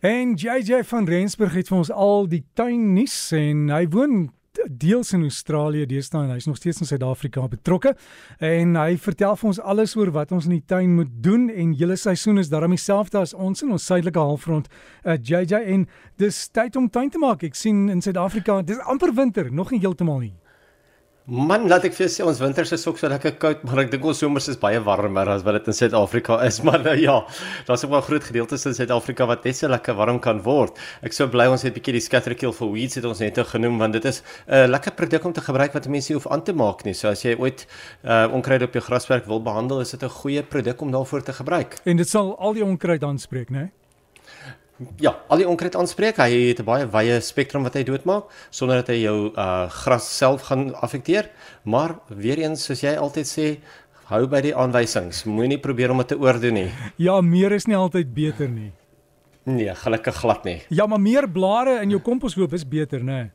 En JJ van Rensburg het vir ons al die tuin nuus en hy woon deels in Australië deesdae en hy's nog steeds in Suid-Afrika betrokke. En hy vertel vir ons alles oor wat ons in die tuin moet doen en julle seisoen is daarom dieselfde as ons in ons suidelike halfrond uh, eh, JJ en dis tyd om tuin te maak. Ek sien in Suid-Afrika dis amper winter nog nie heeltemal nie Man, laat ek vir jou sê ons winters is ook so lekker koud, maar ek dink ons somers is baie warmer as wat dit in Suid-Afrika is. Maar nou ja, daar's ook wel groot gedeeltes in Suid-Afrika wat net so lekker warm kan word. Ek sou bly ons het 'n bietjie die scatterkill for weeds het ons net genoem want dit is 'n uh, lekker produk om te gebruik wat mense hoef aan te maak nie. So as jy ooit uh, onkruid op jou grasperk wil behandel, is dit 'n goeie produk om daarvoor te gebruik. En dit sal al die onkruid aanspreek, né? Nee? Ja, al die onkruid aanspreek. Hy het 'n baie wye spektrum wat hy doodmaak sonder dat hy jou uh gras self gaan affekteer. Maar weer eens soos jy altyd sê, hou by die aanwysings. Moenie probeer om dit te oordoen nie. Ja, meer is nie altyd beter nie. Nee, gelukkig glad nie. Ja, maar meer blare in jou komposhoop is beter, né? Nee.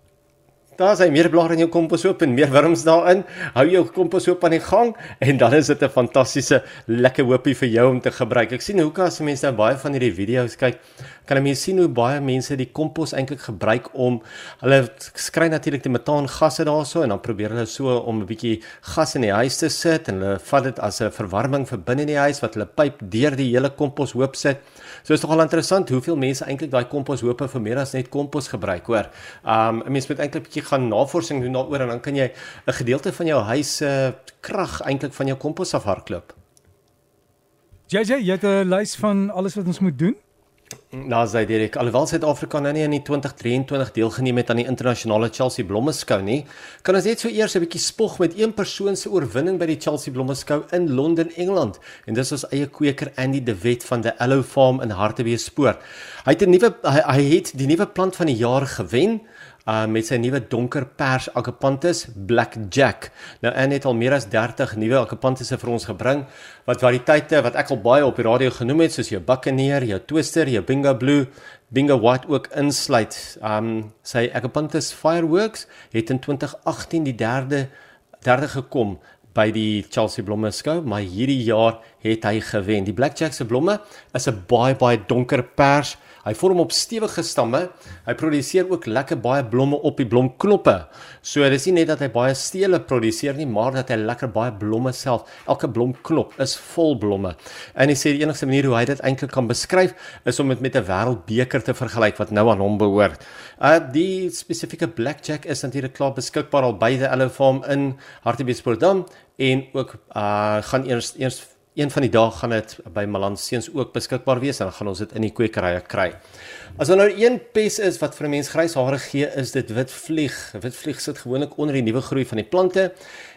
Daar hy meer blare in jou komposhoop en meer wurms daarin. Hou jou komposhoop aan die gang en dan is dit 'n fantastiese lekker hoopie vir jou om te gebruik. Ek sien hoekom as mense nou baie van hierdie video's kyk, kan jy sien hoe baie mense die kompos eintlik gebruik om hulle skry natuurlik die metaangasse daarso en dan probeer hulle so om 'n bietjie gas in die huis te sit en hulle vat dit as 'n verwarming vir binne in die huis wat hulle pyp deur die hele komposhoop sit. So is tog al interessant hoeveel mense eintlik daai komposhoope vir meer as net kompos gebruik, hoor. Um 'n mens moet eintlik 'n bietjie gaan navorsing doen daaroor en dan kan jy 'n gedeelte van jou huis se uh, krag eintlik van jou kompos af hardloop. JJ, jy het 'n lys van alles wat ons moet doen? Nou sê Dirk, alhoewel Suid-Afrika nou nie in die 2023 deelgeneem het aan die internasionale Chelsea Blommeskou nie, kan ons net so eers 'n bietjie spog met een persoon se oorwinning by die Chelsea Blommeskou in Londen, Engeland. En dis ons eie kweker Andy De Wet van the Allow Farm in Hartbeespoort. Hy het 'n nuwe hy, hy het die nuwe plant van die jaar gewen uh met sy nuwe donker pers akapanthus Black Jack. Nou en het al meer as 30 nuwe akapanthusse vir ons gebring wat variëteite wat ek al baie op die radio genoem het soos jou Buccaneer, jou Twister, jou Bingo Blue, Bingo White ook insluit. Um sy akapanthus Fireworks het in 2018 die derde derde gekom by die Chelsea blomme skou, maar hierdie jaar het hy gewen. Die Black Jack se blomme is 'n baie baie donker pers Hy vorm op stewige stamme. Hy produseer ook lekker baie blomme op die blomknoppe. So dis nie net dat hy baie stele produseer nie, maar dat hy lekker baie blomme self. Elke blomknop is vol blomme. En hy sê die enigste manier hoe hy dit eintlik kan beskryf is om dit met 'n wêreldbeker te vergelyk wat nou aan hom behoort. Uh die spesifieke blackjack is natuurlik klaar beskikbaar al by Allo Farm in Hartbeespoort en ook uh gaan eers eers een van die dae gaan dit by Malan seuns ook beskikbaar wees en dan gaan ons dit in die kwekerye kry. As daar nou een pes is wat vir 'n mens grys hare gee, is dit wit vlieg. Wit vlieg sit gewoonlik onder die nuwe groei van die plante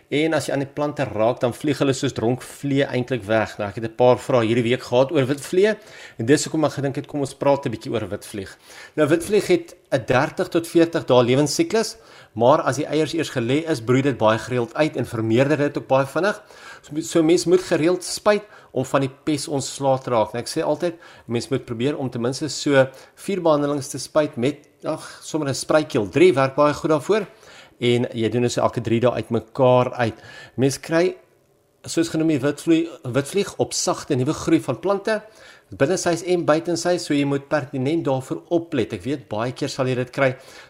en as jy aan die plante raak, dan vlieg hulle soos dronk vliee eintlik weg. Nou ek het 'n paar vrae hierdie week gehad oor wit vliee en dis hoekom ek gedink het kom ons praat 'n bietjie oor wit vlieg. Nou wit vlieg het 'n 30 tot 40 dae lewensiklus, maar as die eiers eers gelê is, broei dit baie gereeld uit en vermeerder dit ook baie vinnig. So, so mens moet gereeld spuit om van die pes ontslae te raak. En ek sê altyd mens moet probeer om ten minste so vier behandelings te spuit met ag sommer 'n spruitjie. 3 werk baie goed daarvoor. En jy doen dit so elke 3 dae uitmekaar uit. Mens kry soos genoem die witvlieg witvlieg op sagte nuwe groei van plante binne sy en buite sy so jy moet pertinent daarvoor oplet. Ek weet baie keer sal jy dit kry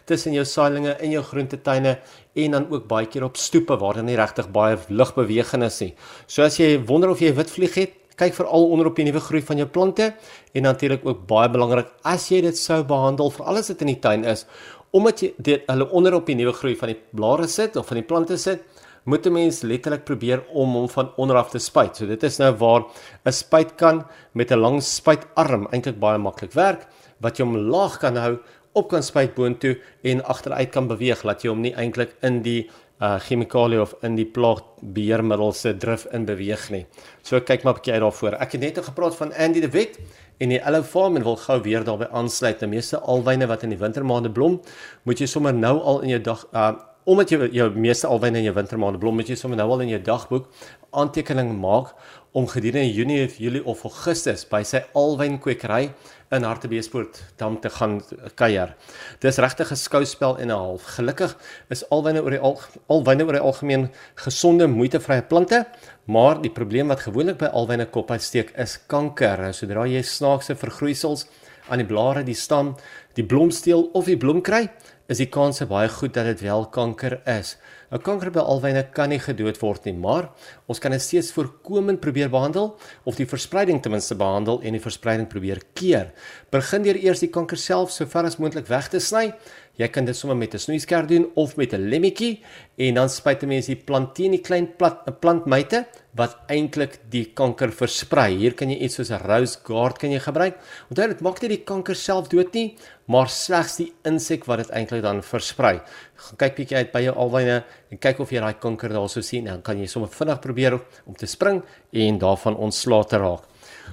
tussen jou saailinge in jou groentetuine en dan ook baie keer op stoepe waar daar nie regtig baie lugbeweging is nie. So as jy wonder of jy witvlieg het, kyk veral onder op die nuwe groei van jou plante en natuurlik ook baie belangrik as jy dit sou behandel vir alles wat in die tuin is omdat jy dit hulle onder op die nuwe groei van die blare sit of van die plante sit moet 'n mens letterlik probeer om hom van onder af te spuit. So dit is nou waar 'n spuit kan met 'n lang spuitarm eintlik baie maklik werk wat jy hom laag kan hou, op kan spuit boontoe en agteruit kan beweeg laat jy hom nie eintlik in die uh chemikalie of in die plaagbeheermiddels se drif in beweeg nie. So kyk maar 'n bietjie uit daarvoor. Ek het net gepraat van Andy de Wet en die Allo Farm en wil gou weer daarbey aansluit. Die meeste alwyne wat in die wintermaande blom, moet jy sommer nou al in jou dag uh omdat jy jou meeste alwyne in jou wintermaande blom, moet jy sommer nou al in jou dagboek aantekening maak om gedurende Junie of Julie of Augustus by sy alwynkwekery in Hartbeespoort dan te gaan kuier. Dis regtig 'n skouspel en 'n half. Gelukkig is alwyne oor die al, alwyne oor die algemeen gesonde, moeitevrye plante, maar die probleem wat gewoonlik by alwyne kop uitsteek is kanker. Sodra jy snaakse vergroeisels aan die blare, die stam, die blomsteel of die bloemkry, is die kans baie goed dat dit wel kanker is. 'n Kanker by alwyne kan nie gedood word nie, maar ons kan dit steeds voorkomend probeer behandel of die verspreiding ten minste behandel en die verspreiding probeer keer. Begin deur eers die kanker self so ver as moontlik weg te sny Jy kan dit sommer met 'n snoeisker doen of met 'n lemmetjie en dan spuit 'n mens die plant teen die klein plat plantmyte wat eintlik die kanker versprei. Hier kan jy iets soos 'n rose guard kan jy gebruik. Onthou dit maak nie die kanker self dood nie, maar slegs die insek wat dit eintlik dan versprei. Gaan kyk bietjie uit by jou alwyne en kyk of jy daai kanker daarso sien en dan kan jy sommer vinnig probeer om te spring en daarvan ontslae te raak.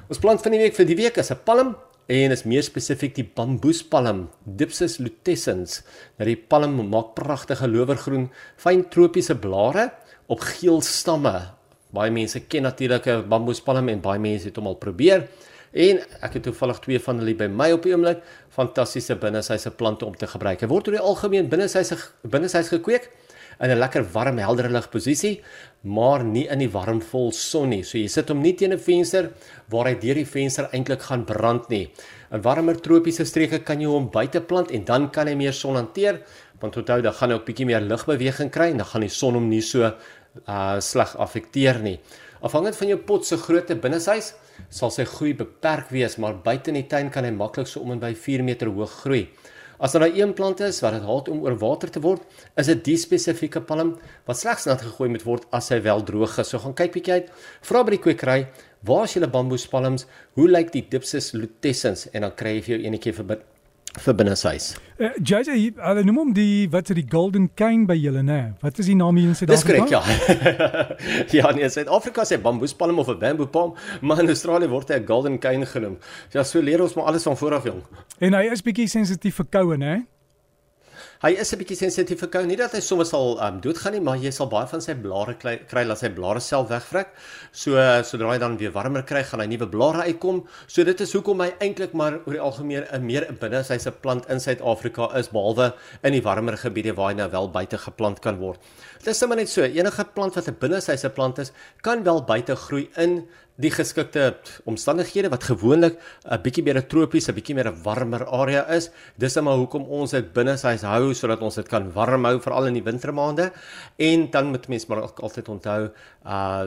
Ons plant van die week vir die week is 'n palm en is meer spesifiek die bamboespalm Dipsus lutescens. Nou die palm maak pragtige lowergroen, fyn tropiese blare op geel stamme. Baie mense ken natuurlik 'n bamboespalm en baie mense het hom al probeer. En ek het toevallig twee van hulle by my op die oomblik. Fantastiese binneshuise plante om te gebruik. Hy word oor die algemeen binneshuise binneshuis gekweek in 'n lekker warm helder lig posisie, maar nie in die warm vol son nie. So jy sit hom nie teen 'n venster waar hy deur die venster eintlik gaan brand nie. In warmer tropiese streke kan jy hom buite plant en dan kan hy meer son hanteer, want onthou dan gaan hy ook bietjie meer ligbeweging kry en dan gaan die son hom nie so uh sleg affekteer nie. Afhangend van jou pot se grootte binneshuis sal sy groei beperk wees, maar buite in die tuin kan hy maklik so om en by 4 meter hoog groei. As daar 'n plant is wat dit haat om oor water te word, is dit die spesifieke palm wat slegs nat gegooi moet word as hy wel droog is. So gaan kyk bietjie uit. Vra by die kwekery, waar is julle bamboespalms? Hoe lyk die Dipsus lutescens? En dan kry jy vir jou enetjie vir vir binneshuis. Uh, JJ, hulle noem hom die wat is die golden cane by julle nê? Wat is die naam hier in Suid-Afrika? Dis korrek, ja. ja, nee, Suid-Afrika sê bamboespalm of 'n bamboo palm, maar in Australië word hy 'n golden cane genoem. Ja, so leer ons maar alles van voor af jong. En hy is bietjie sensitief vir koue, nê? Hy is 'n bietjie sensitief vir koue. Nie dat hy soms sal um, doodgaan nie, maar jy sal baie van sy blare kry, kry laat sy blare self wegvrek. So sodra hy dan weer warmer kry, gaan hy nuwe blare uitkom. So dit is hoekom hy eintlik maar oor die algemeen 'n meer binne sy se plant in Suid-Afrika is behalwe in die warmer gebiede waar hy nou wel buite geplant kan word. Dit is sommer net so. Enige plant wat 'n binne sy se plant is, kan wel buite groei in die geskikte omstandighede wat gewoonlik 'n bietjie meer 'n tropiese, 'n bietjie meer 'n warmer area is. Dis net maar hoekom ons dit binne sy hou sodat ons dit kan warm hou veral in die wintermaande. En dan moet mense maar altyd onthou uh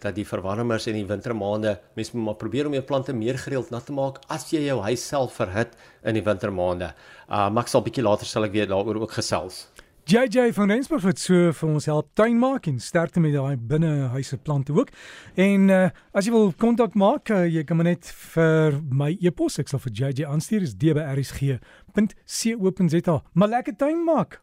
dat die verwarmers in die wintermaande mens moet maar probeer om jou plante meer gereeld nat te maak as jy jou huis self verhit in die wintermaande. Uh maar ek sal bietjie later sal ek weer daaroor ook gesels. JJ van Rensburg wat so vir ons help tuin maak en sterkte met daai binnehuise plante ook. En uh, as jy wil kontak maak, uh, jy kan maar net vir my e-pos, ek sal vir JJ aanstuur, is dbrsg.co.za. Maar lekker tuin maak.